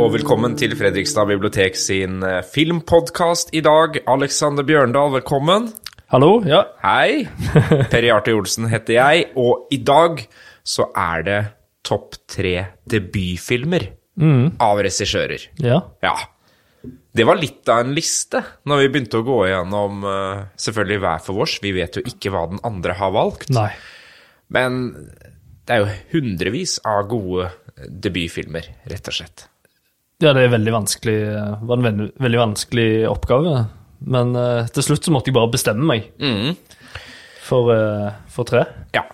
og velkommen til Fredrikstad bibliotek sin eh, filmpodkast i dag. Alexander Bjørndal, velkommen. Hallo? Ja. Hei. Per Jarte Olsen heter jeg, og i dag så er det topp tre debutfilmer av regissører. Ja. Ja. Det var litt av en liste når vi begynte å gå igjennom eh, selvfølgelig hver for vårs. Vi vet jo ikke hva den andre har valgt. Nei. Men det er jo hundrevis av gode debutfilmer, rett og slett. Ja, det er veldig vanskelig, var en veldig, vanskelig oppgave. Men uh, til slutt så måtte jeg bare bestemme meg for, uh, for tre. Ja.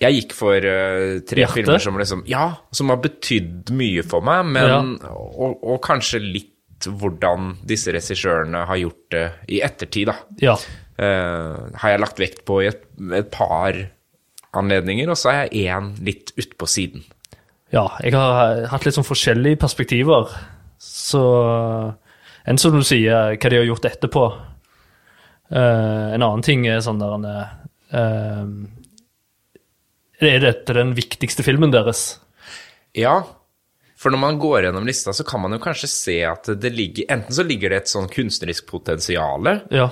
Jeg gikk for uh, tre Hjerte? filmer som liksom Ja, som har betydd mye for meg, men og, og kanskje litt hvordan disse regissørene har gjort det i ettertid, da. Ja. Eh, har jeg lagt vekt på i et, et par anledninger, og så er jeg én litt utpå siden. Ja. Jeg har hatt litt sånn forskjellige perspektiver. Så enn som du sier, hva de har gjort etterpå. Uh, en annen ting er sånn der uh, Er dette den viktigste filmen deres? Ja, for når man går gjennom lista, så kan man jo kanskje se at det ligger Enten så ligger det et sånn kunstnerisk potensial, Ja.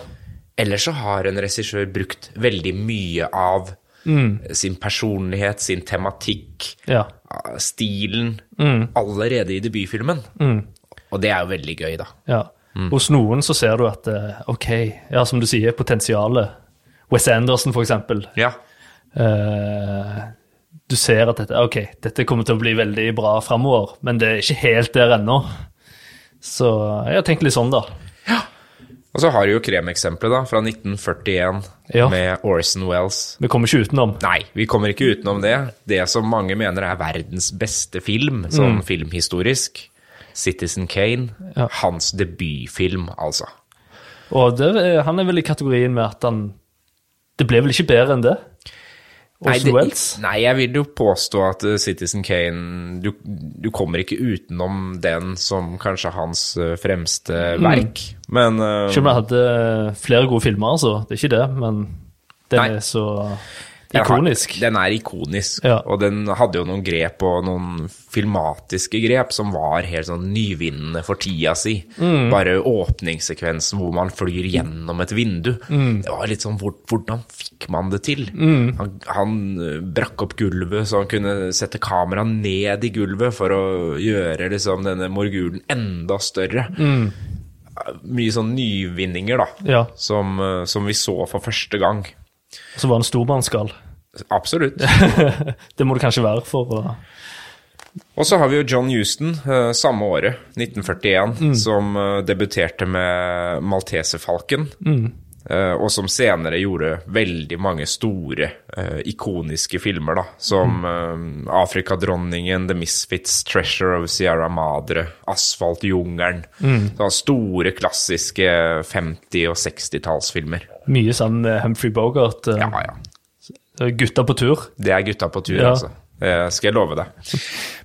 eller så har en regissør brukt veldig mye av sin personlighet, sin tematikk, Ja. stilen, allerede i debutfilmen. Og det er jo veldig gøy, da. Ja. Hos noen så ser du at eh, OK, ja, som du sier, potensialet. Wes Anderson, for eksempel. Ja. Uh, du ser at dette, ok, dette kommer til å bli veldig bra framover, men det er ikke helt der ennå. Så jeg har tenkt litt sånn, da. Og så har du jo kremeksempelet, da, fra 1941, Ja. med Orson Wells. Vi kommer ikke utenom. Nei, vi kommer ikke utenom det. Det som mange mener er verdens beste film, sånn filmhistorisk. Citizen Kane. Ja. Hans debutfilm, altså. Og det, er- han er vel i kategorien med at han Det ble vel ikke bedre enn det? Nei, det- Nei, jeg vil jo påstå at uh, Citizen Kane du, du kommer ikke utenom den som kanskje hans uh, fremste verk. Men uh, Selv om jeg hadde flere gode filmer, altså. Det er ikke det, men den Nei. er så den har- ikonisk. Den er ikonisk, Ja. og den hadde jo noen grep og noen filmatiske grep som var helt sånn nyvinnende for tida si. Mm. Bare åpningssekvensen hvor man flyr gjennom et vindu. Mm. Det var litt sånn hvor, Hvordan fikk man det til? Han, han eh, brakk opp gulvet så han kunne sette kameraet ned i gulvet for å gjøre liksom denne morgulen enda større. Mye sånn nyvinninger, da, Mm. Ja. som, eh, som vi så for første gang. Så var han stormannsgal. Absolutt. Det må det kanskje være for å Og så har vi jo John Houston, eh, samme året, 1941, Mm. som eh, debuterte med Malteserfalken. Mm. Eh, og som senere gjorde veldig mange store, eh, ikoniske filmer, da. Som Mm. Afrikadronningen, The Misfits, Treasure of Sierra Madre, Asfaltjungelen. Mm. Store, klassiske 50- og 60-tallsfilmer. Mye sånn Humphrey Bogart. Ja, ja. Gutta på tur. Det er gutta på tur, Ja. altså. Det skal jeg love deg.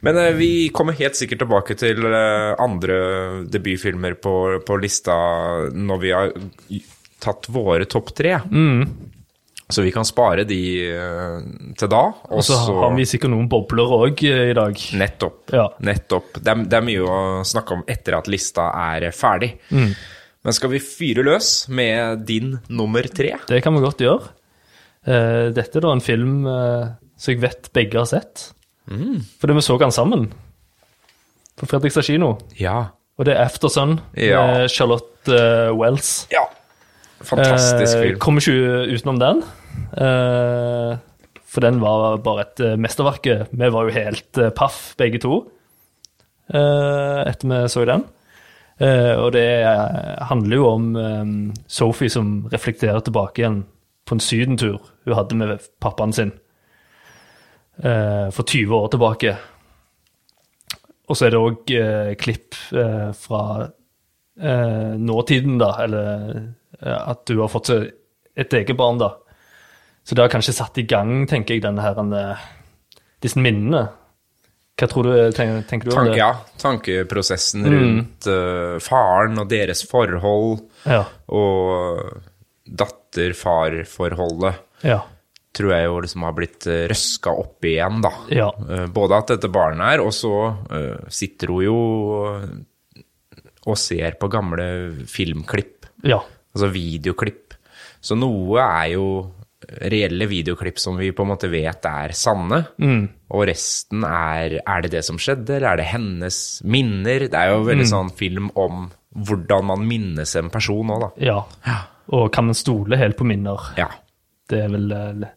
Men eh, vi kommer helt sikkert tilbake til eh, andre debutfilmer på, på lista når vi har tatt våre topp tre. Mm. Så vi kan spare de eh, til da. Og så har vi sikkert noen bobler òg i dag. Nettopp. Ja. Nettopp. Det er, det er mye å snakke om etter at lista er ferdig. Mm. Men skal vi fyre løs med din nummer tre? Det kan vi godt gjøre. Eh, dette er da en film eh, som jeg vet begge har sett. Mm. Fordi vi så den sammen på Fredrikstad kino. Ja. Og det er 'Aftersun' Ja. med Charlotte eh, Wells. ja. Fantastisk Eh, film. Kommer ikke utenom den. Eh, for den var bare et eh, mesterverk. Vi var jo helt paff, begge to, etter vi så den. Og det handler jo om Sophie som reflekterer tilbake igjen på en sydentur hun hadde med pappaen sin for 20 år tilbake. Og så er det òg klipp fra nåtiden, da, eller at du har fått et eget barn, da. Så det har kanskje satt i gang, tenker jeg, denne her, eh, disse minnene. Hva tror du, tenker, tenker du om det? ja, tankeprosessen rundt eh, faren og deres forhold, Ja. og datter-far-forholdet. ja. tror jeg jo liksom har blitt uh, røska opp igjen, da. Ja. Uh, både at dette barnet er, og så uh, sitter hun jo og ser på gamle filmklipp, Ja. Altså videoklipp. Så noe er jo reelle videoklipp som vi på en måte vet er sanne, og resten er Er det det som skjedde, eller er det hennes minner? Det er jo veldig sånn film om hvordan man minnes en person òg, da. ja. Og kan man stole helt på minner? Ja. Det er vel eh,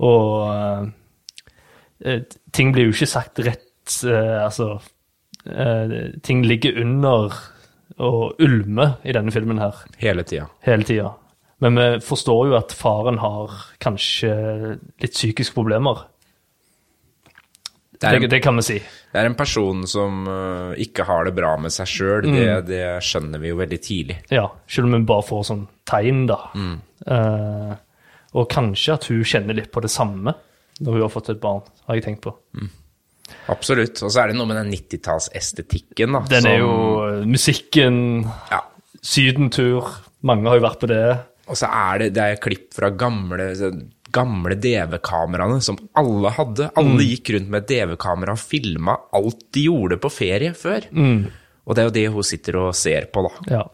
Og eh, ting blir jo ikke sagt rett eh, Altså eh, Ting ligger under og ulmer i denne filmen her Hele tida. hele tida. Men vi forstår jo at faren har kanskje litt psykiske problemer. Det er, Det, det kan vi si. det er en person som uh, ikke har det bra med seg sjøl. Det, det skjønner vi jo veldig tidlig. Ja, selv om vi bare får sånn tegn, da. Eh, og kanskje at hun kjenner litt på det samme når hun har fått et barn, har jeg tenkt på. Absolutt. Og så er det noe med den 90-tallsestetikken, da. Den som- er jo musikken, ja. sydentur, mange har jo vært på det. Og så er det, det er klipp fra gamle, gamle DV-kameraene som alle hadde. Alle gikk rundt med DV-kamera og filma alt de gjorde på ferie før. Og det er jo det hun sitter og ser på, da. Ja.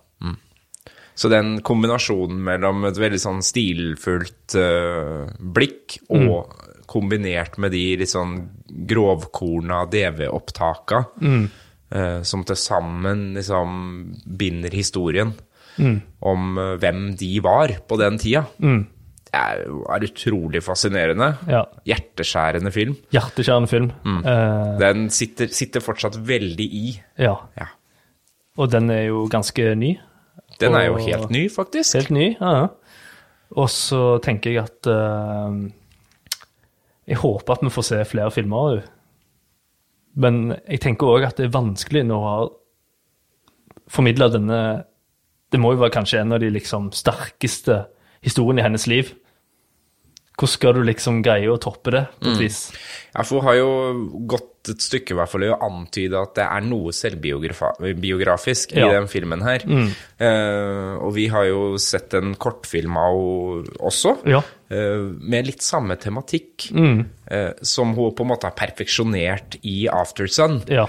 Så den kombinasjonen mellom et veldig sånn stilfullt uh, blikk og kombinert med de litt sånn grovkorna DV-opptaka, øh, som til sammen liksom binder historien om øh, hvem de var på den tida, det er, er utrolig fascinerende. ja. Hjerteskjærende film. Hjerteskjærende film. Eh, Den sitter, sitter fortsatt veldig i. ja. Ja. Og den er jo ganske ny. Den er jo helt ny, faktisk. Helt ny, ja. Og så tenker jeg at eh, Jeg håper at vi får se flere filmer av henne. Men jeg tenker òg at det er vanskelig når hun har formidla denne Det må jo være kanskje en av de liksom sterkeste historiene i hennes liv. Hvordan skal du liksom greie å toppe det på et vis? Ja, for hun har jo gått et stykke i hvert fall i å antyde at det er noe selvbiografisk i Ja. den filmen her. Eh, og vi har jo sett en kortfilm av henne også, Ja. Eh, med litt samme tematikk, Mm. eh, som hun på en måte har perfeksjonert i Aftersun. Ja.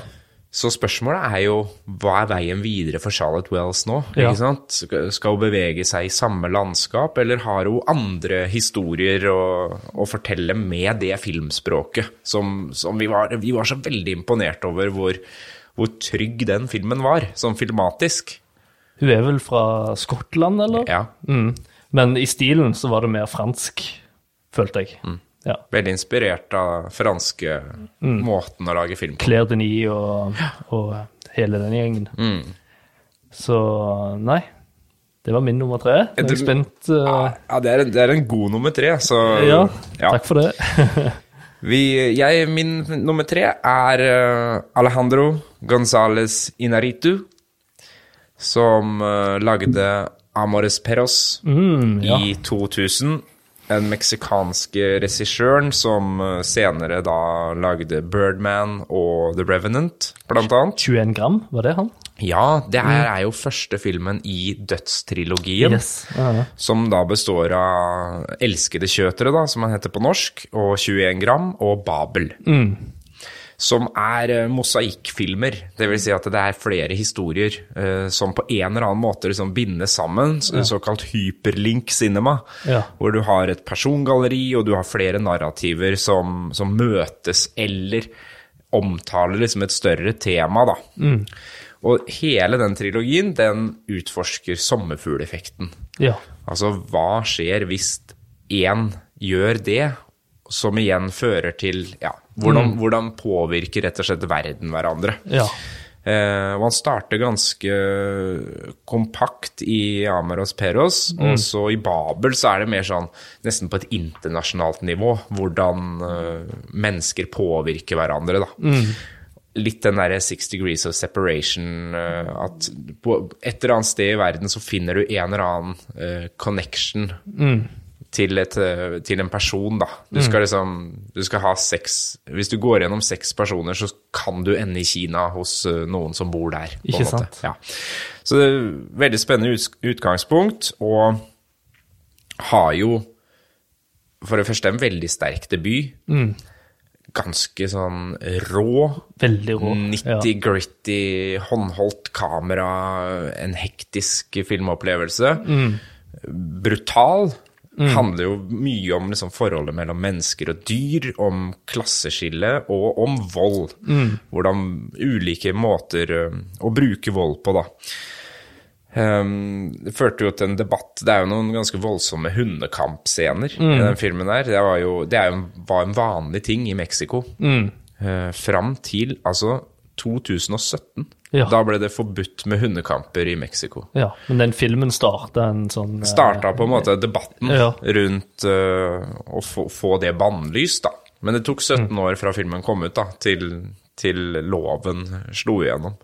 Så spørsmålet er jo hva er veien videre for Charlotte Wells nå? Ja. Ikke sant? Skal skal hun bevege seg i samme landskap, eller har hun andre historier å, å fortelle med det filmspråket som, som vi, var, vi var så veldig imponert over hvor, hvor trygg den filmen var, sånn filmatisk. Hun er vel fra Skottland, eller? Ja, Mm. Men i stilen så var det mer fransk, følte jeg. Ja. Veldig inspirert av franske måten å lage film på. Claire Denis og, og hele den gjengen. Mm. Så nei, det var min nummer tre. Jeg er spent. uh, Ja, det er, en- det er en god nummer tre, så ja, ja. takk for det. Vi, jeg, min nummer tre er eh, Alejandro González Inaritu, som uh, lagde Amores Perros Mm, ja. i 2000. Den meksikanske regissøren som eh, senere da lagde Birdman og The Revenant, blant annet. 21 gram, var det han? Ja, det her er jo første filmen i dødstrilogien. Yes. Ja, Som da består av Elskede kjøtere, da, som han heter på norsk, og 21 gram, og Babel. Som er eh, mosaikkfilmer. Det vil si at det er flere historier uh, som på en eller annen måte liksom bindes sammen. Ja. Såkalt hyperlink cinema. Ja. Hvor du har et persongalleri, og du har flere narrativer som, som møtes eller omtaler liksom et større tema, da. Og hele den trilogien, den utforsker sommerfugleffekten. ja. Altså, hva skjer hvis én gjør det, som igjen fører til Ja, hvordan, hvordan påvirker rett og slett verden hverandre? ja. Eh, og han starter ganske kompakt i Amaros Peros, og så i Babel så er det mer sånn nesten på et internasjonalt nivå, hvordan eh, mennesker påvirker hverandre, da. Litt den derre six degrees of separation, eh, at på et eller annet sted i verden så finner du en eller annen connection til, et, eh, til en person, da. Du skal liksom Du skal ha seks Hvis du går gjennom seks personer, så kan du ende i Kina hos eh, noen som bor der. Ikke sant? Ja. Så det er veldig spennende utgangspunkt, og har jo for det første en veldig sterk debut. Mm. Ganske sånn rå. Veldig rå. Ja. 90-gritty, håndholdt kamera, en hektisk filmopplevelse. Mm. Brutal. Handler jo mye om liksom forholdet mellom mennesker og dyr, om klasseskille og om vold. Mm. Hvordan ulike måter å bruke vold på, da. Um, det førte jo til en debatt. Det er jo noen ganske voldsomme hundekampscener Mm. i den filmen der. Det var jo det jo, var en vanlig ting i Mexico. Mm. Uh, fram til altså 2017. Ja. Da ble det forbudt med hundekamper i Mexico. ja. Men den filmen starta en sånn eh, Starta på en måte debatten Ja. rundt uh, å få, få det bannlyst, da. Men det tok 17 Mm. år fra filmen kom ut, da, til, til loven slo igjennom.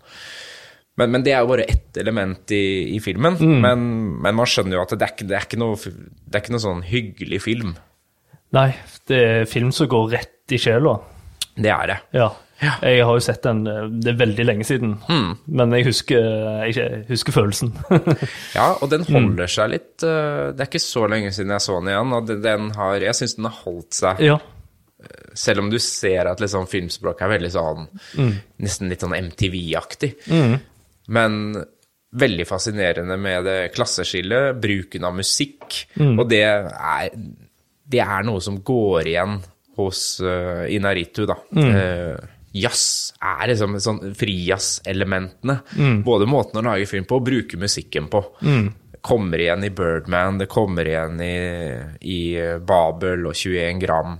Men, men det er jo bare ett element i, i filmen. Mm. Men, men man skjønner jo at det er ikke, det er ikke, noe, det er ikke noe sånn hyggelig film. Nei, det er film som går rett i sjela. Det er det. Ja. Jeg har jo sett den eh, Det er veldig lenge siden, Hmm. men jeg husker, jeg husker følelsen. Ja, og den Mm. holder seg litt uh, Det er ikke så lenge siden jeg så den igjen, og den- har, jeg syns den har holdt seg ja. Selv om du ser at liksom filmspråket er veldig sånn Mm. Nesten litt sånn MTV-aktig. Men veldig fascinerende med det klasseskillet, bruken av musikk. Mm. Og det er, det er noe som går igjen hos uh, Inaritu, da. Mm. Jazz er liksom sånn frijazz-elementene. Mm. Både måten å lage film på og bruke musikken på. Kommer igjen i Birdman, det kommer igjen i, i Babel og 21 gram.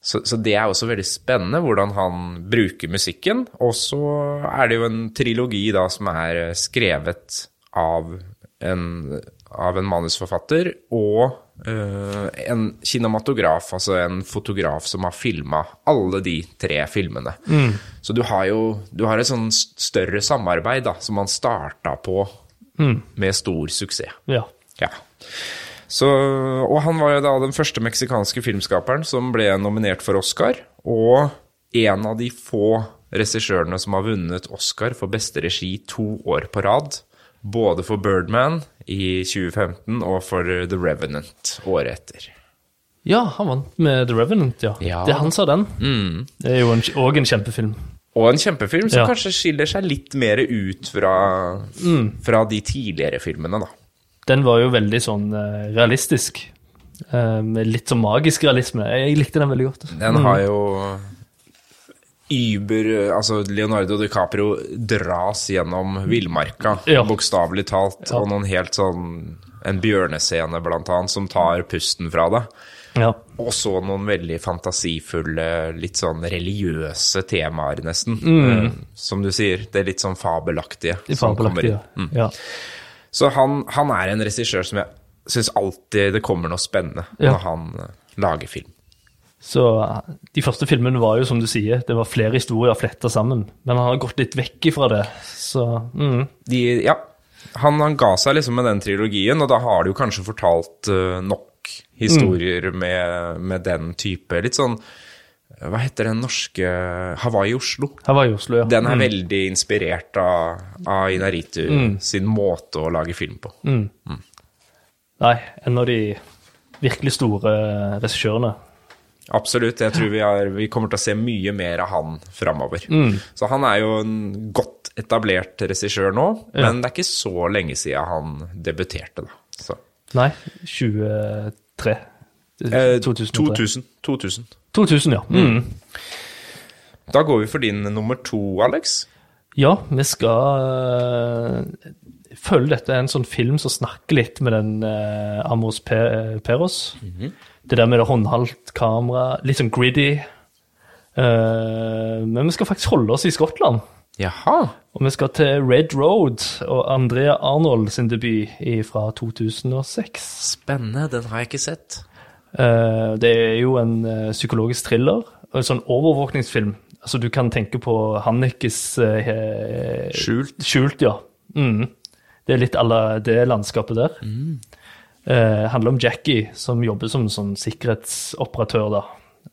Så, så det er også veldig spennende hvordan han bruker musikken. Og så er det jo en trilogi da som er skrevet av en, av en manusforfatter og en kinematograf, altså en fotograf som har filma alle de tre filmene. Så du har jo du har et sånn større samarbeid da, som man starta på med stor suksess. ja. Ja. Så, og han var jo da den første meksikanske filmskaperen som ble nominert for Oscar, og en av de få regissørene som har vunnet Oscar for beste regi to år på rad. Både for Birdman i 2015 og for The Revenant året etter. Ja, han vant med The Revenant, ja. Ja. Det er han sa den. Det er jo òg en, kjempefilm. Og en kjempefilm som Ja. kanskje skiller seg litt mer ut fra, fra de tidligere filmene, da. Den var jo veldig sånn eh, realistisk. Eh, med litt sånn magisk realisme. Jeg likte den veldig godt. Den har jo Uber Altså, Leonardo DiCaprio dras gjennom villmarka, Ja. bokstavelig talt, og noen helt sånn En bjørnescene, blant annet, som tar pusten fra deg. Ja. Og så noen veldig fantasifulle, litt sånn religiøse temaer, nesten. Mm. som du sier, det er litt sånn fabelaktige. fabelaktige. inn. Ja. Så han, han er en regissør som jeg syns alltid det kommer noe spennende Ja. når han eh, lager film. Så eh, de første filmene var jo, som du sier, det var flere historier fletta sammen. Men han har gått litt vekk ifra det. Så mm. de, ja, han, han ga seg liksom med den trilogien, og da har du jo kanskje fortalt uh, nok historier med, med den type Litt sånn Hva heter den norske Hawaii Oslo? Hawaii-Oslo, ja. Den er veldig inspirert av, av Inaritu sin måte å lage film på. Nei, en av de virkelig store regissørene. Absolutt. Jeg tror vi, er, vi kommer til å se mye mer av han framover. Så han er jo en godt etablert regissør nå, men det er ikke så lenge siden han debuterte, da. Så. Nei, 23. Eh, 2003. 2000. 2000. 2000, ja. Mm. Da går vi for din nummer to, Alex. Ja, vi skal øh, følge dette en sånn film som snakker litt med den øh, Amos Pe Peros. Det der med det håndholdt kamera, litt sånn gritty. Uh, men vi skal faktisk holde oss i Skottland. Jaha. Og vi skal til Red Road og Andrea Arnold sin debut fra 2006. Spennende. Den har jeg ikke sett. Uh, det er jo en uh, psykologisk thriller en sånn overvåkningsfilm. Altså Du kan tenke på Hannikes eh, Skjult. Skjult, ja. Mm. Det er litt à la det landskapet der. Eh, handler om Jackie som jobber som sånn sikkerhetsoperatør da.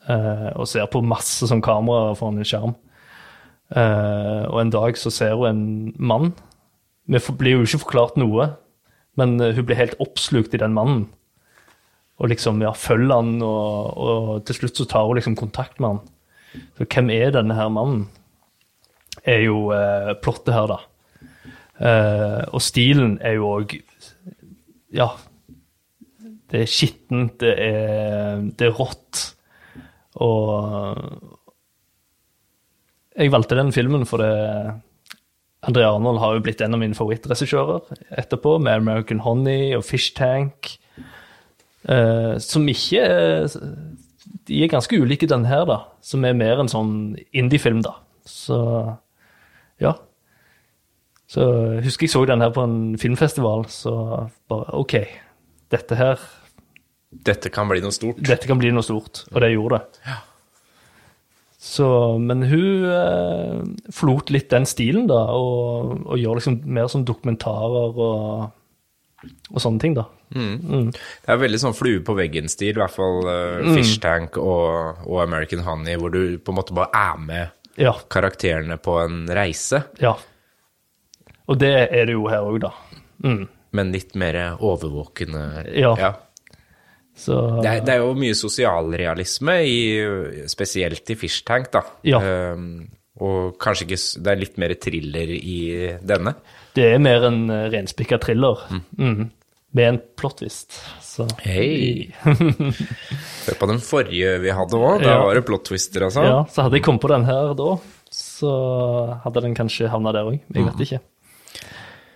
Eh, og ser på masse sånn kameraer foran en skjerm. Eh, og en dag så ser hun en mann. Vi blir jo ikke forklart noe, men eh, hun blir helt oppslukt i den mannen. og liksom ja, følger han, og, og til slutt så tar hun liksom kontakt med han. Så hvem er denne her mannen? Er jo eh, plottet her, da. Eh, og stilen er jo òg Ja. Det er skittent, det er, det er rått. Og jeg valgte den filmen for det André Arnold har jo blitt en av mine favorittregissører etterpå, med American Honey og Fish Tank. Eh, som ikke De er ganske ulike, den her, da. Som er mer en sånn indie-film, da. Så ja. Så husker jeg så den her på en filmfestival, så bare OK. Dette her Dette kan bli noe stort. Dette kan bli noe stort. Og det gjorde det. Ja. Så, men hun eh, flot litt den stilen, da, og, og gjør liksom mer som dokumentarer og, og sånne ting, da. Det er veldig sånn flue på veggen-stil, i hvert fall uh, Fish Tank og, og American Honey, hvor du på en måte bare er med Ja. karakterene på en reise, ja. Og det er det jo her òg, da. Mm. men litt mer overvåkende. Ja. Så Det, er, det er jo mye sosialrealisme, i, spesielt i Fish Tank, da. Ja. Um, og kanskje ikke Det er litt mer thriller i denne. det er mer en uh, renspikka thriller. Mm. Med en plot-twist. Hei. Hør på den forrige vi hadde òg. Da Ja. var det plot twister, altså. Ja, så hadde jeg kommet på den her da, så hadde den kanskje havna der òg. Jeg vet ikke.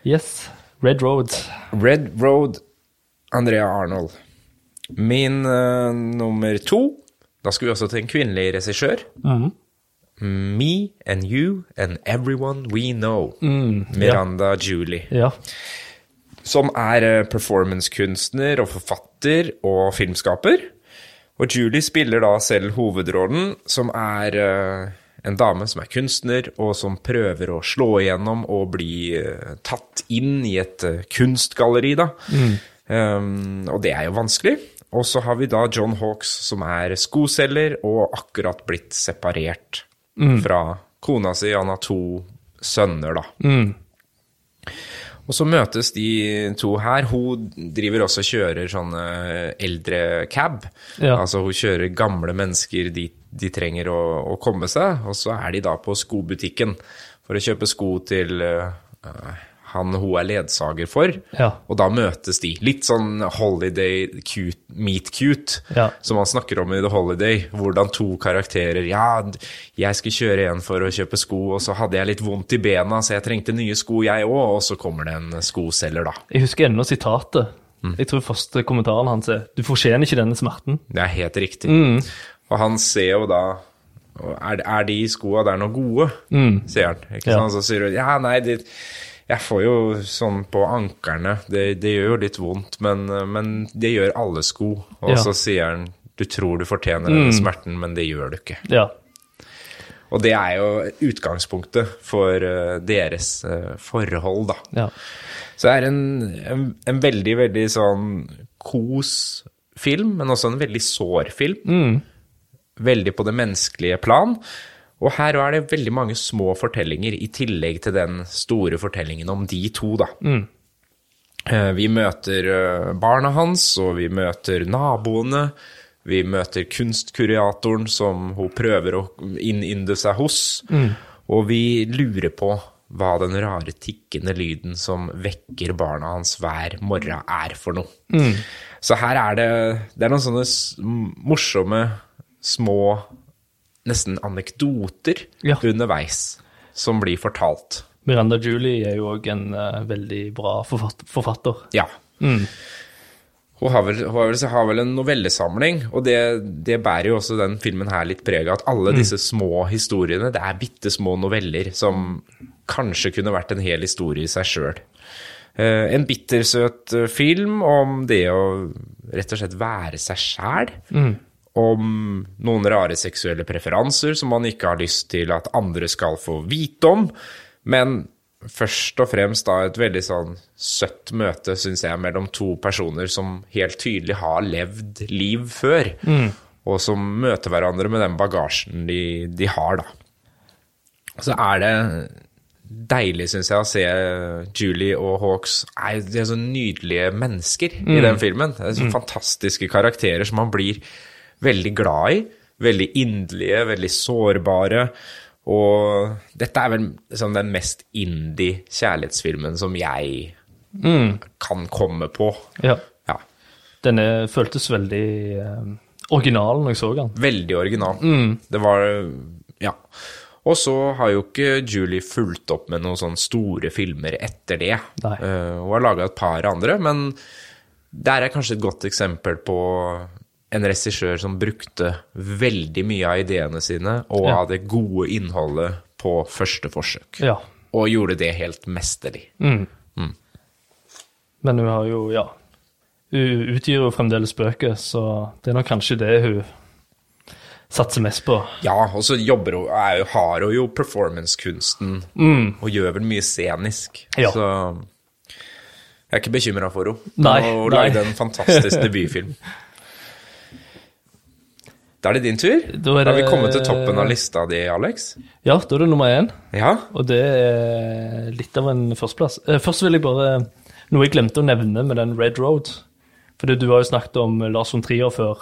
Yes. Red Road. Red Road, Andrea Arnold. Min uh, nummer to Da skal vi også til en kvinnelig regissør. Me and You and Everyone We Know. Miranda Julie. Ja. Som er eh, performancekunstner og forfatter og filmskaper. Og Julie spiller da selv hovedrollen, som er eh, en dame som er kunstner, og som prøver å slå igjennom og bli tatt inn i et kunstgalleri, da. Um, og det er jo vanskelig. Og så har vi da John Hawks, som er skoselger og akkurat blitt separert fra kona si. Han har to sønner, da. Og så møtes de to her. Hun driver også og kjører sånne eldre cab. Ja. Altså hun kjører gamle mennesker dit de trenger å, å komme seg. Og så er de da på skobutikken for å kjøpe sko til eh, han hun er ledsager for. Ja. Og da møtes de. Litt sånn holiday cute, meet cute, Ja. som man snakker om i The Holiday. Hvordan to karakterer Ja, jeg skulle kjøre en for å kjøpe sko, og så hadde jeg litt vondt i bena, så jeg trengte nye sko, jeg òg. Og så kommer det en skoselger, da. Jeg husker ennå sitatet. Jeg tror første kommentaren hans er 'Du fortjener ikke denne smerten'. Det er helt riktig. Og han ser jo da Er, er de skoa der noe gode? sier han. Ikke Ja. sant? Så sier hun ja, nei, det, jeg får jo sånn på ankerne. Det, det gjør jo litt vondt, men, men det gjør alle sko. Og Ja. så sier han du tror du fortjener denne smerten, men det gjør du ikke. Ja. Og det er jo utgangspunktet for eh, deres eh, forhold, da. ja. Så det er en, en, en veldig, veldig sånn kos film, men også en veldig sår film. Veldig på det menneskelige plan. Og her er det veldig mange små fortellinger, i tillegg til den store fortellingen om de to, da. Mm. Vi møter eh, barna hans, og vi møter naboene. Vi møter kunstkuratoren som hun prøver å innynde seg hos. Og vi lurer på hva den rare tikkende lyden som vekker barna hans hver morgen, er for noe. Så her er det Det er noen sånne morsomme, små Nesten anekdoter Ja. underveis som blir fortalt. Miranda Julie er jo òg en uh, veldig bra forfatter. forfatter. Ja. Hun, har vel, hun har vel, har vel en novellesamling, og det, det bærer jo også den filmen her litt preg av. At alle disse små historiene, det er bitte små noveller som kanskje kunne vært en hel historie i seg sjøl. en bittersøt eh, film om det å rett og slett være seg sjæl. Om noen rare seksuelle preferanser som man ikke har lyst til at andre skal få vite om. Men først og fremst da et veldig sånn søtt møte, syns jeg, mellom to personer som helt tydelig har levd liv før. Og som møter hverandre med den bagasjen de, de har, da. Så er det deilig, syns jeg, å se Julie og Hawks De er så nydelige mennesker i den filmen. Det er så fantastiske karakterer som man blir veldig glad i. Veldig inderlige, veldig sårbare. Og dette er vel liksom den mest indie kjærlighetsfilmen som jeg kan komme på. Ja. Ja, Den er, føltes veldig eh, original når jeg så den. veldig original. Det var Ja. Og så har jo ikke Julie fulgt opp med noen sånne store filmer etter det. Eh, hun har laga et par andre, men der er kanskje et godt eksempel på en regissør som brukte veldig mye av ideene sine og Ja. av det gode innholdet på første forsøk. Ja. Og gjorde det helt mesterlig. Men hun har jo, ja Hun utgir jo fremdeles bøker, så det er nok kanskje det hun satser mest på. Ja, og så jobber hun, er, har hun jo performancekunsten og gjør vel mye scenisk. Ja. Så jeg er ikke bekymra for henne. Nei, Hun lagde en fantastisk debutfilm. Da er det din tur. Da er Da har vi kommet til toppen av lista di, Alex. Ja, da er det nummer én, Ja. og det er litt av en førsteplass. Eh, Først vil jeg bare Noe jeg glemte å nevne med den Red Road. For du har jo snakket om Lars von Trier før.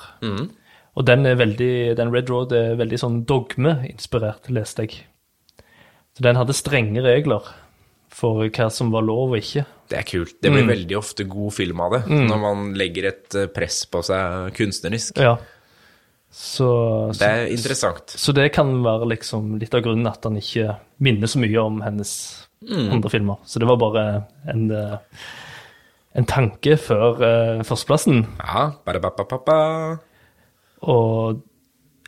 Og den, er veldig, den Red Road er veldig sånn dogmeinspirert, leste jeg. Så den hadde strenge regler for hva som var lov og ikke. Det er kult. Det blir Mm. veldig ofte god film av det, når man legger et eh, press på seg kunstnerisk. Ja. Så, Det er interessant. Så det kan være liksom litt av grunnen at han ikke minner så mye om hennes andre filmer. Så det var bare en, eh, en tanke før uh, førsteplassen. Ja, ba-da-ba-ba-ba. Og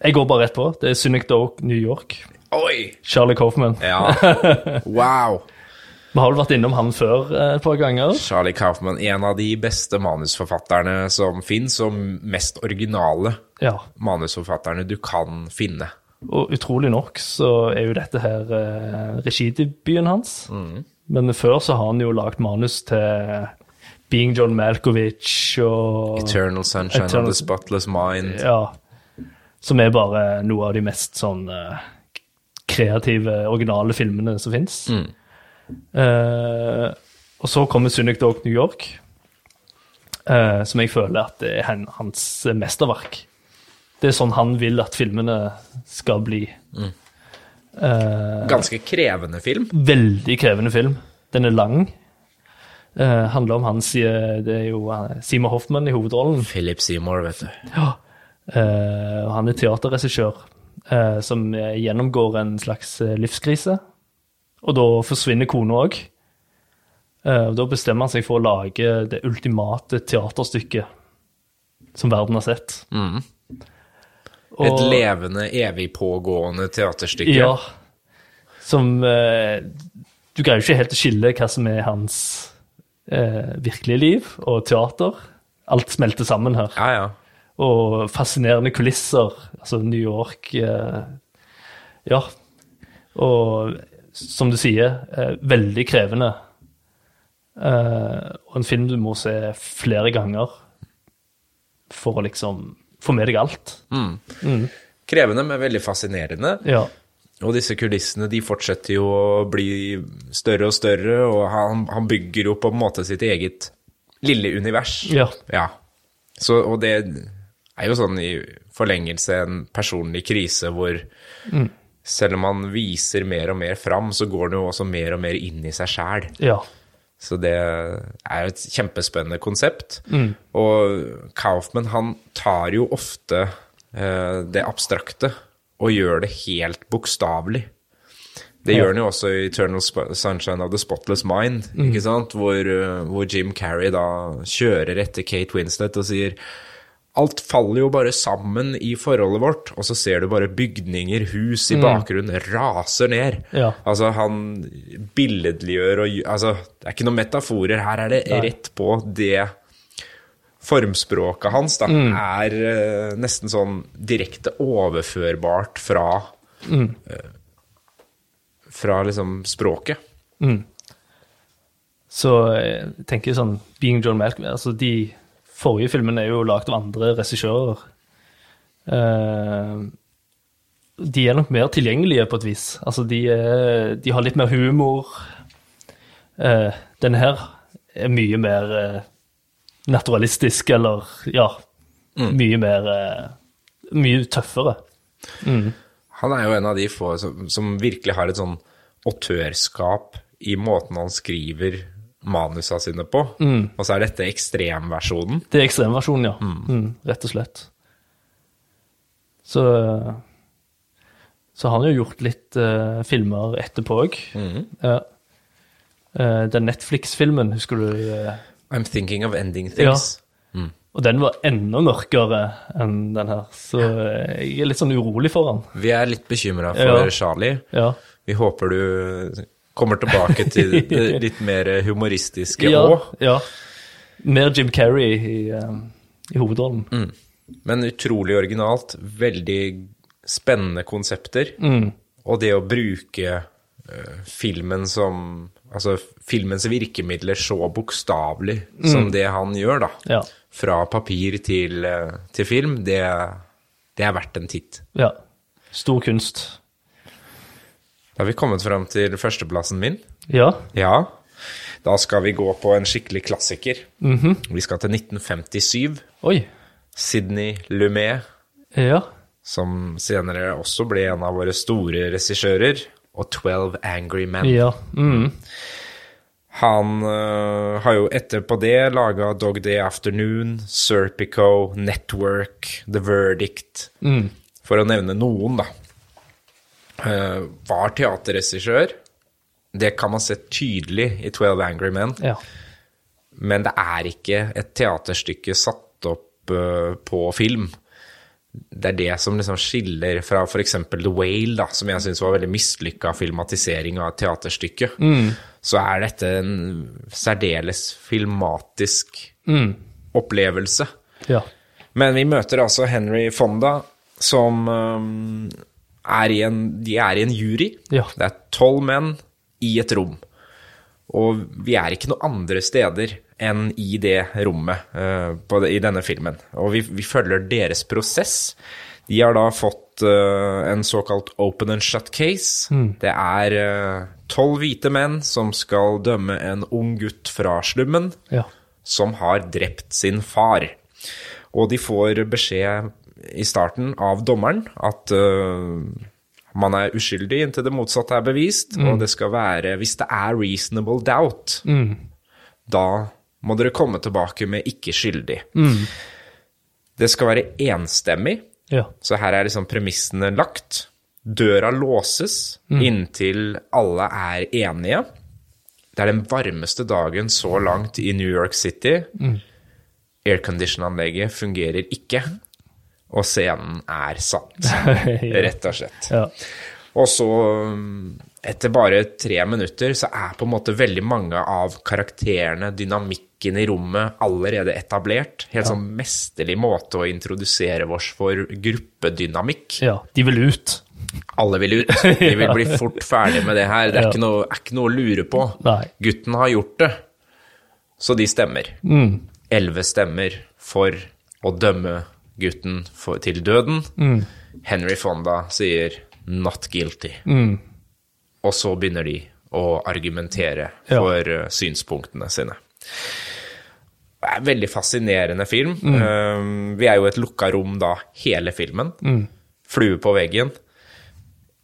jeg går bare rett på. Det er Cynic Dog New York. Oi! Charlie Coffman. Ja. Wow. Vi har vel vært innom han før eh, et par ganger. Charlie Kaufman, en av de beste manusforfatterne som fins, og mest originale Ja. manusforfatterne du kan finne. Og utrolig nok så er jo dette her eh, regidebuten hans. Men før så har han jo lagd manus til Being John Malkovich og Eternal Sunshine Eternal- of the Spotless Mind. Ja. Som er bare noe av de mest sånn eh, kreative, originale filmene som fins. Og så kommer Cynic Dog New York, uh, som jeg føler at det er hans mesterverk. Det er sånn han vil at filmene skal bli. Eh, Ganske krevende film. veldig krevende film. Den er lang. Uh, handler om hans Det er jo Seymour Hoffman i hovedrollen. Philip Seymour, vet du. Ja. Han er teaterregissør som gjennomgår en slags livskrise. Og da forsvinner kona òg. Eh, og da bestemmer han seg for å lage det ultimate teaterstykket som verden har sett. Og- Et levende, evig pågående teaterstykke. Ja. Som eh, Du greier jo ikke helt å skille hva som er hans eh, virkelige liv og teater. Alt smelter sammen her. ja. ja. Og fascinerende kulisser. Altså New York eh, Ja. Og som du sier, eh, veldig krevende. Eh, og en film du må se flere ganger for å liksom få med deg alt. Krevende, men veldig fascinerende. Ja. Og disse kulissene de fortsetter jo å bli større og større, og han, han bygger jo på en måte sitt eget lille univers. Ja. Ja. Så, og det er jo sånn i forlengelse en personlig krise hvor selv om han viser mer og mer fram, så går han jo også mer og mer inn i seg sjæl. ja. Så det er jo et kjempespennende konsept. Og Kaufman, han tar jo ofte eh, det abstrakte og gjør det helt bokstavelig. Det gjør han jo også i Eternal Sunshine of the Spotless Mind, ikke sant? Hvor, eh, hvor Jim Carrey da kjører etter Kate Winslet og sier Alt faller jo bare sammen i forholdet vårt, og så ser du bare bygninger, hus i bakgrunnen raser ned. Ja. Altså, han billedliggjør og Altså, det er ikke noen metaforer. Her er det rett på det formspråket hans, da, er uh, nesten sånn direkte overførbart fra eh, Fra liksom språket. Så jeg tenker sånn Being John Malcolm altså De forrige filmen er jo lagd av andre regissører. Eh, de er nok mer tilgjengelige på et vis. Altså, de, er, de har litt mer humor. denne den her er mye mer eh, naturalistisk, eller ja, mye mer eh, Mye tøffere. Han er jo en av de få som, som virkelig har et sånn autørskap i måten han skriver manusa sine på. Og så er dette ekstremversjonen. Det er ekstremversjonen, ja. Mm, rett og slett. Så Så har han jo gjort litt uh, filmer etterpå òg. Ja. Uh, den Netflix-filmen, husker du? Uh, I'm thinking of ending things. og den var enda mørkere enn den her, så jeg er litt sånn urolig for han. Vi er litt bekymra for Ja. Charlie. Ja. Vi håper du kommer tilbake til det litt mer humoristiske Ja, òg. ja. Mer Jim Carrey i, eh, i hovedrollen. Men utrolig originalt. Veldig spennende konsepter. Og det å bruke uh, filmen som Altså filmens virkemidler så bokstavelig som det han gjør, da. Ja. Fra papir til, eh, til film, det, det er verdt en titt. ja. Stor kunst. Da har vi kommet fram til førsteplassen min. Ja. Ja. Da skal vi gå på en skikkelig klassiker. Vi skal til 1957. Oi. Sidney Lumet, Ja. som senere også ble en av våre store regissører, og 12 Angry Men. Ja. Mm. Han uh, har jo etterpå det laga Dog Day Afternoon, Serpico, Network, The Verdict, for å nevne noen, da. Eh, var teaterregissør. Det kan man se tydelig i 12 Angry Men. ja. Men det er ikke et teaterstykke satt opp øh, på film. Det er det som liksom skiller fra f.eks. The Whale, da, som jeg syns var veldig mislykka filmatisering av et teaterstykke. Så er dette en særdeles filmatisk opplevelse. Ja. Men vi møter altså Henry Fonda, som øhm, er i en, de er i en jury. Ja. Det er tolv menn i et rom. Og vi er ikke noe andre steder enn i det rommet uh, på i denne filmen. Og vi, vi følger deres prosess. De har da fått uh, en såkalt open and shut case. Det er tolv tolv hvite menn som skal dømme en ung gutt fra slummen Ja. som har drept sin far. Og de får beskjed i starten av dommeren at uh, man er uskyldig inntil det motsatte er bevist, og det skal være Hvis det er reasonable doubt, da må dere komme tilbake med ikke skyldig. Det skal være enstemmig, Ja. så her er liksom premissene lagt. Døra låses inntil alle er enige. Det er den varmeste dagen så langt i New York City. Aircondition-anlegget fungerer ikke, og scenen er satt, rett og slett. Ja. Og så, um, etter bare tre minutter, så er på en måte veldig mange av karakterene, dynamikken i rommet, allerede etablert. Helt sånn mesterlig måte å introdusere oss for gruppedynamikk. ja. De vil ut. Alle vil ut. De vil bli fort ferdig med det her. Det er, Ja. ikke, noe, er ikke noe å lure på. Nei. Gutten har gjort det, så de stemmer. Elleve stemmer for å dømme gutten for, til døden. Henry Fonda sier 'not guilty'. Og så begynner de å argumentere for ja. synspunktene sine. Det er en veldig fascinerende film. Mm. vi er jo i et lukka rom da, hele filmen. Flue på veggen.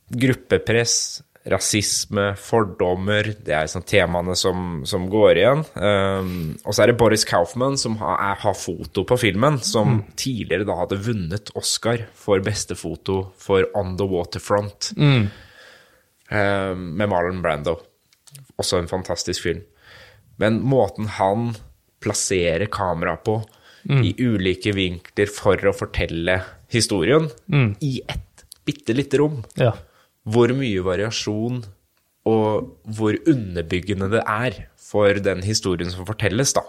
Gruppepress, rasisme, fordommer, det er sånn temaene som, som går igjen. Um, og så er det Boris Kaufman som har, er, har foto på filmen, som tidligere da hadde vunnet Oscar for beste foto for On the Waterfront um, med Marlon Brando. Også en fantastisk film. Men måten han plasserer kameraet på i ulike vinkler for å fortelle historien i et bitte lite rom Ja. Hvor mye variasjon og hvor underbyggende det er for den historien som fortelles, da.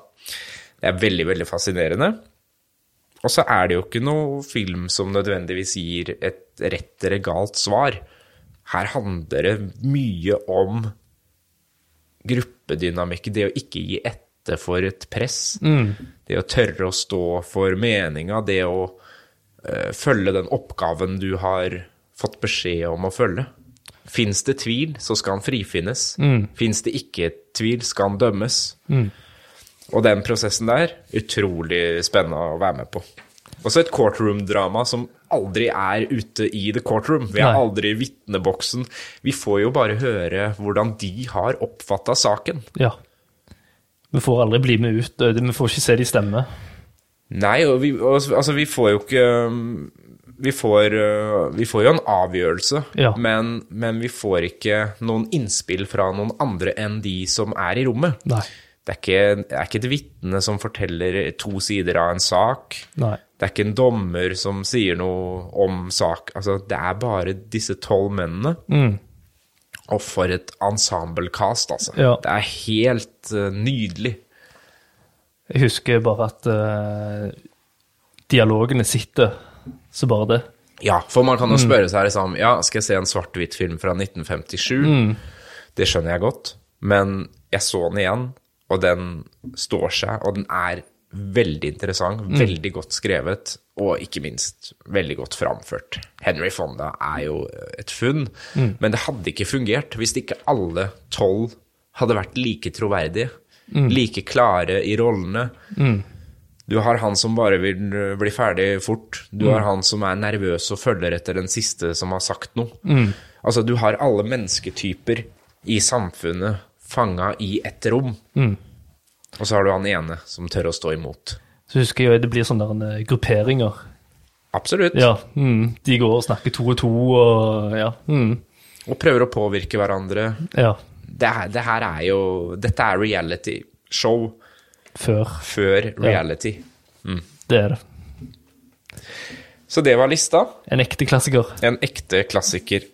Det er veldig, veldig fascinerende. Og så er det jo ikke noe film som nødvendigvis gir et rett eller galt svar. Her handler det mye om gruppedynamikk, det å ikke gi etter for et press. Det å tørre å stå for meninga, det å eh, følge den oppgaven du har fått beskjed om å følge. Fins det tvil, så skal han frifinnes. Fins det ikke tvil, skal han dømmes. Og den prosessen der, utrolig spennende å være med på. Også et courtroom-drama som aldri er ute i the courtroom. Vi er Nei. aldri i vitneboksen. Vi får jo bare høre hvordan de har oppfatta saken. Ja. Vi får aldri bli med ut. Vi får ikke se de stemme. Nei, og vi, og, altså, vi får jo ikke um, vi får, uh, vi får jo en avgjørelse, Ja. men, men vi får ikke noen innspill fra noen andre enn de som er i rommet. Nei. Det er ikke, det er ikke et vitne som forteller to sider av en sak. Nei. Det er ikke en dommer som sier noe om sak. Altså, det er bare disse tolv mennene. Og for et ensemble-cast, altså. Ja. Det er helt uh, nydelig. Jeg husker bare at uh, dialogene sitter så bare det. Ja, for man kan jo spørre seg liksom, ja, skal jeg se en svart-hvitt-film fra 1957? Det skjønner jeg godt, men jeg så den igjen, og den står seg, og den er veldig interessant, veldig godt skrevet, og ikke minst veldig godt framført. Henry Fonda er jo et funn, men det hadde ikke fungert hvis ikke alle tolv hadde vært like troverdige, like klare i rollene. Du har han som bare vil øh, bli ferdig fort. Du har han som er nervøs og følger etter den siste som har sagt noe. Altså, du har alle mennesketyper i samfunnet fanga i ett rom. Og så har du han ene som tør å stå imot. Så husker jeg det blir sånne eh, grupperinger. Absolutt. Ja, mm, De går og snakker to og to og ja. Mm, Og prøver å påvirke hverandre. ja. Det, det her er jo Dette er reality show Før. før reality. Det er det. Så det var lista. En ekte klassiker. En ekte klassiker.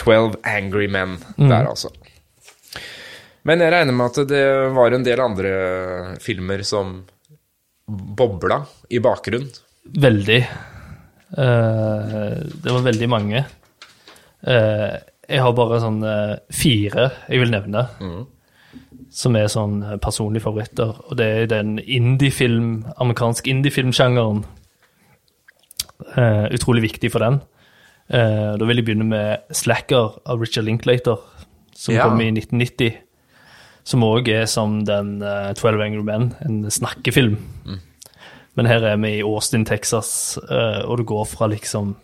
12 Angry Men der, altså. Men jeg regner med at det var en del andre filmer som bobla i bakgrunnen. Veldig. Uh, det var veldig mange. Uh, jeg har bare sånn eh, fire jeg vil nevne, som er sånn eh, personlige favoritter. Og det er den indiefilm, amerikansk indiefilmsjangeren. Uh, utrolig viktig for den. Uh, da vil jeg begynne med 'Slacker' av Richard Linklater, som Ja. kom i 1990. Som òg er som den eh, 'Twelve Angry Men', en snakkefilm. Men her er vi i Austin, Texas, og du går fra liksom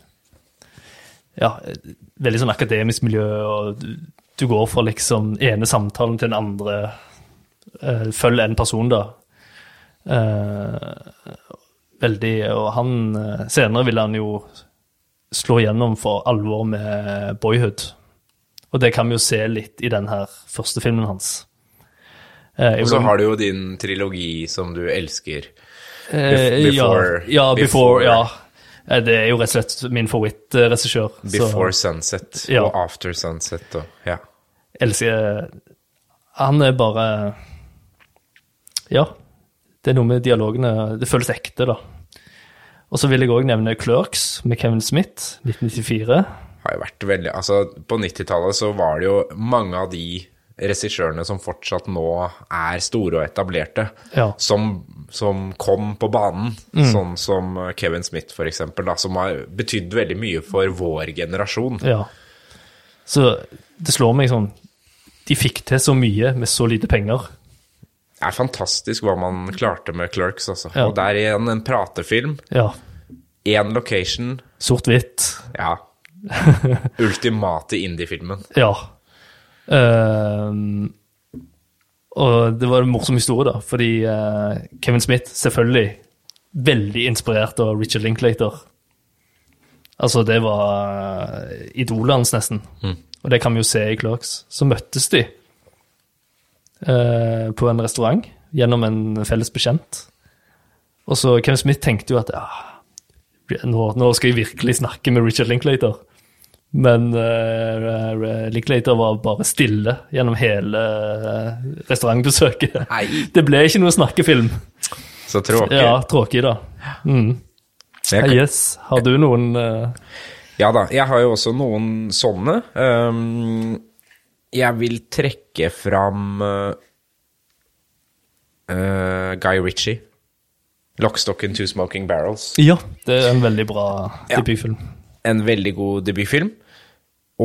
Ja, veldig sånn akademisk miljø, og du, går fra liksom ene samtalen til den andre. Uh, følg en person, da. Uh, veldig Og han eh, Senere ville han jo slå gjennom for alvor med Boyhood. Og det kan vi jo se litt i den her første filmen hans. Uh, Og så har du jo din trilogi som du elsker. Eh, Before- ja, ja, before, before- ja. Eh, Det er jo rett og slett min favorittregissør. så Before Sunset Ja. og After Sunset og ja. elsker Han er bare Ja. Det er noe med dialogene Det føles ekte, da. Og så vil jeg òg nevne Clerks med Kevin Smith, 1994. Har jo vært veldig Altså, på 90-tallet så var det jo mange av de regissørene som fortsatt nå er store og etablerte, Ja. som, som kom på banen. Sånn som Kevin Smith, for eksempel, da, som har betydd veldig mye for vår generasjon. Ja. Så det slår meg sånn De fikk til så mye med så lite penger. Det er fantastisk hva man klarte med Clerks, altså. Ja. Og der igjen en pratefilm. Ja. Én location. Sort-hvitt. Ja. Ultimate indie-filmen. Ja. Ehm, og det var en morsom historie, da, fordi uh, Kevin Smith selvfølgelig veldig inspirert av Richard Linklater. Altså, det var uh, idolet hans, nesten. Og det kan vi jo se i Clerks. Så møttes de uh, på en restaurant gjennom en felles bekjent. Og så Kevin Smith tenkte jo at ja, nå, nå skal jeg virkelig snakke med Richard Linklater. Men uh, Linklater var bare stille gjennom hele eh, restaurantbesøket. Nei. Det ble ikke noe snakkefilm. Så tråkig. Ja, tråkig, da. Mm. Kan- Yes. Har du noen uh... Ja da, jeg har jo også noen sånne. Um, jeg vil trekke fram uh, Guy Ritchie. 'Lockstock and Two Smoking Barrels'. Ja, det er en veldig bra Ja. En veldig god debutfilm.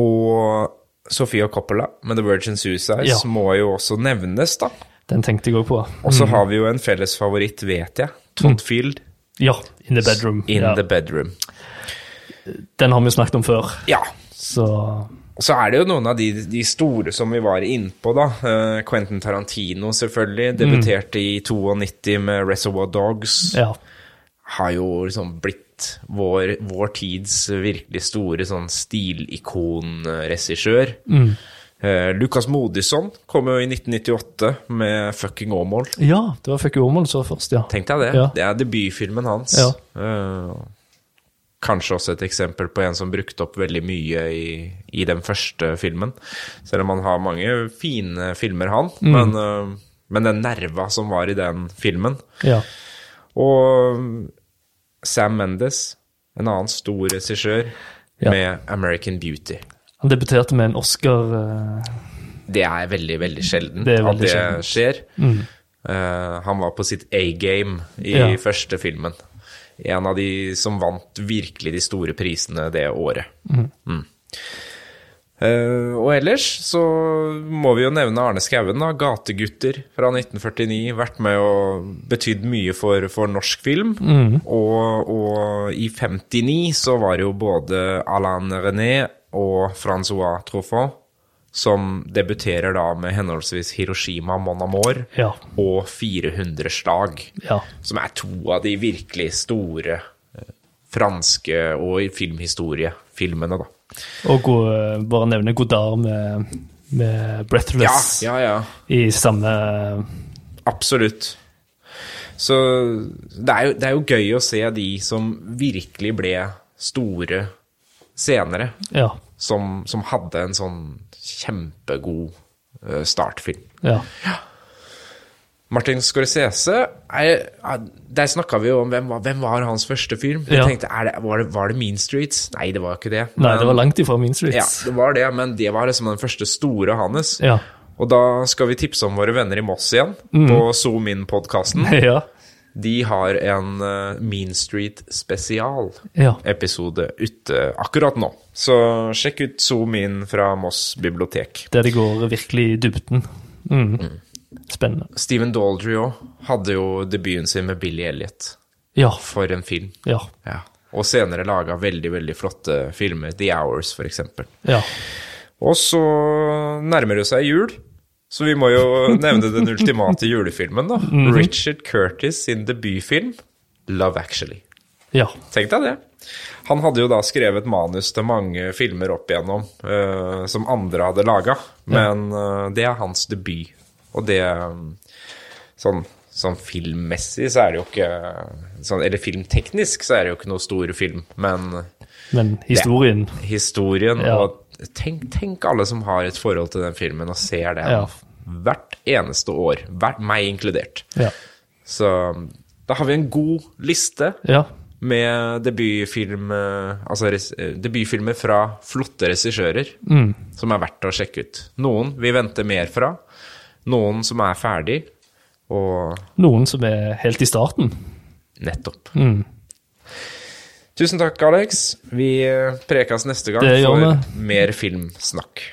Og Sofia Coppola med The Virgin Suicides Ja. må jo også nevnes, da. Den tenkte jeg òg på. Og så har vi jo en felles favoritt, vet jeg. Todd Field, Ja, In the Bedroom. In ja. the Bedroom. Den har vi jo snakket om før, Ja. så så er det jo noen av de, de store som vi var innpå, da. Eh, Quentin Tarantino, selvfølgelig. Debuterte i 92 med Reservoir Dogs. ja. Har jo liksom blitt vår, vår tids virkelig store sånn stilikoregissør. Eh, Lukas Modisson kom jo i 1998 med 'Fucking Åmål'. Ja, det var 'Fucking Åmål' så først, ja. Tenk deg det. Ja. Det er debutfilmen hans. Ja. Eh, kanskje også et eksempel på en som brukte opp veldig mye i, i den første filmen. Selv om han har mange fine filmer, han. Mm. Men, eh, men den nerva som var i den filmen ja. Og Sam Mendes, en annen stor regissør, Ja. med American Beauty. Han debuterte med en Oscar Uh... Det er veldig, veldig sjelden Det at det sjeldent. skjer. Eh, han var på sitt A-game i Ja. første filmen. En av de som vant virkelig de store prisene det året. Mm. Eh, og ellers så må vi jo nevne Arne Skouen, da. 'Gategutter' fra 1949. Vært med og betydd mye for, for norsk film. Og, og i 59 så var det jo både Alain René og Francois Truffaut som debuterer da med henholdsvis 'Hiroshima Mon Amour' Ja. og '400-slag'. Ja. Som er to av de virkelig store eh, franske og i filmhistorie-filmene, da. Og god, bare nevne Godard med, med 'Breathless' Ja, ja, ja. i samme Absolutt. Så det er, jo, det er jo gøy å se de som virkelig ble store senere, Ja. som, som hadde en sånn kjempegod startfilm. startfilm. ja. Martin Scorsese er, Der snakka vi jo om hvem var, hvem var hans første film. Jeg Ja. tenkte, det, var, det, var det Mean Streets? Nei, det var ikke det. Nei, det var langt ifra Mean Streets. Ja, det var det, men det var liksom den første store hans. Ja. Og da skal vi tipse om våre venner i Moss igjen, på Zoom In-podkasten. Ja. De har en eh, Mean Street spesial-episode ja. ute akkurat nå. Så sjekk ut Zoom In fra Moss bibliotek. Der de går virkelig i dybden. Mm. Spennende. Steven Daldry òg hadde jo debuten sin med Billy Elliot. Ja. For en film. Ja. Ja. Og senere laga veldig, veldig flotte filmer. The Hours, for eksempel. Ja. Og så nærmer det seg jul, så vi må jo nevne den ultimate julefilmen, da. Richard Curtis sin debutfilm, Love Actually. Ja. Tenk deg det. Han hadde jo da skrevet manus til mange filmer opp igjennom uh, som andre hadde laga, men uh, det er hans debut. Og det mm, sånn, sånn filmmessig så er det jo ikke sånn, Eller filmteknisk så er det jo ikke noe stor film, men Men historien historien Ja. og tenk, tenk alle som har et forhold til den filmen og ser det Ja. hvert eneste år. Hvert, meg inkludert. Ja. Så da har vi en god liste Ja. med debutfilm, eh, altså eh, debutfilmer fra flotte regissører som er verdt å sjekke ut. Noen vi venter mer fra, noen som er ferdig, og Noen som er helt i starten. nettopp. Tusen takk, Alex. Vi prekes prekas neste gang for mer filmsnakk.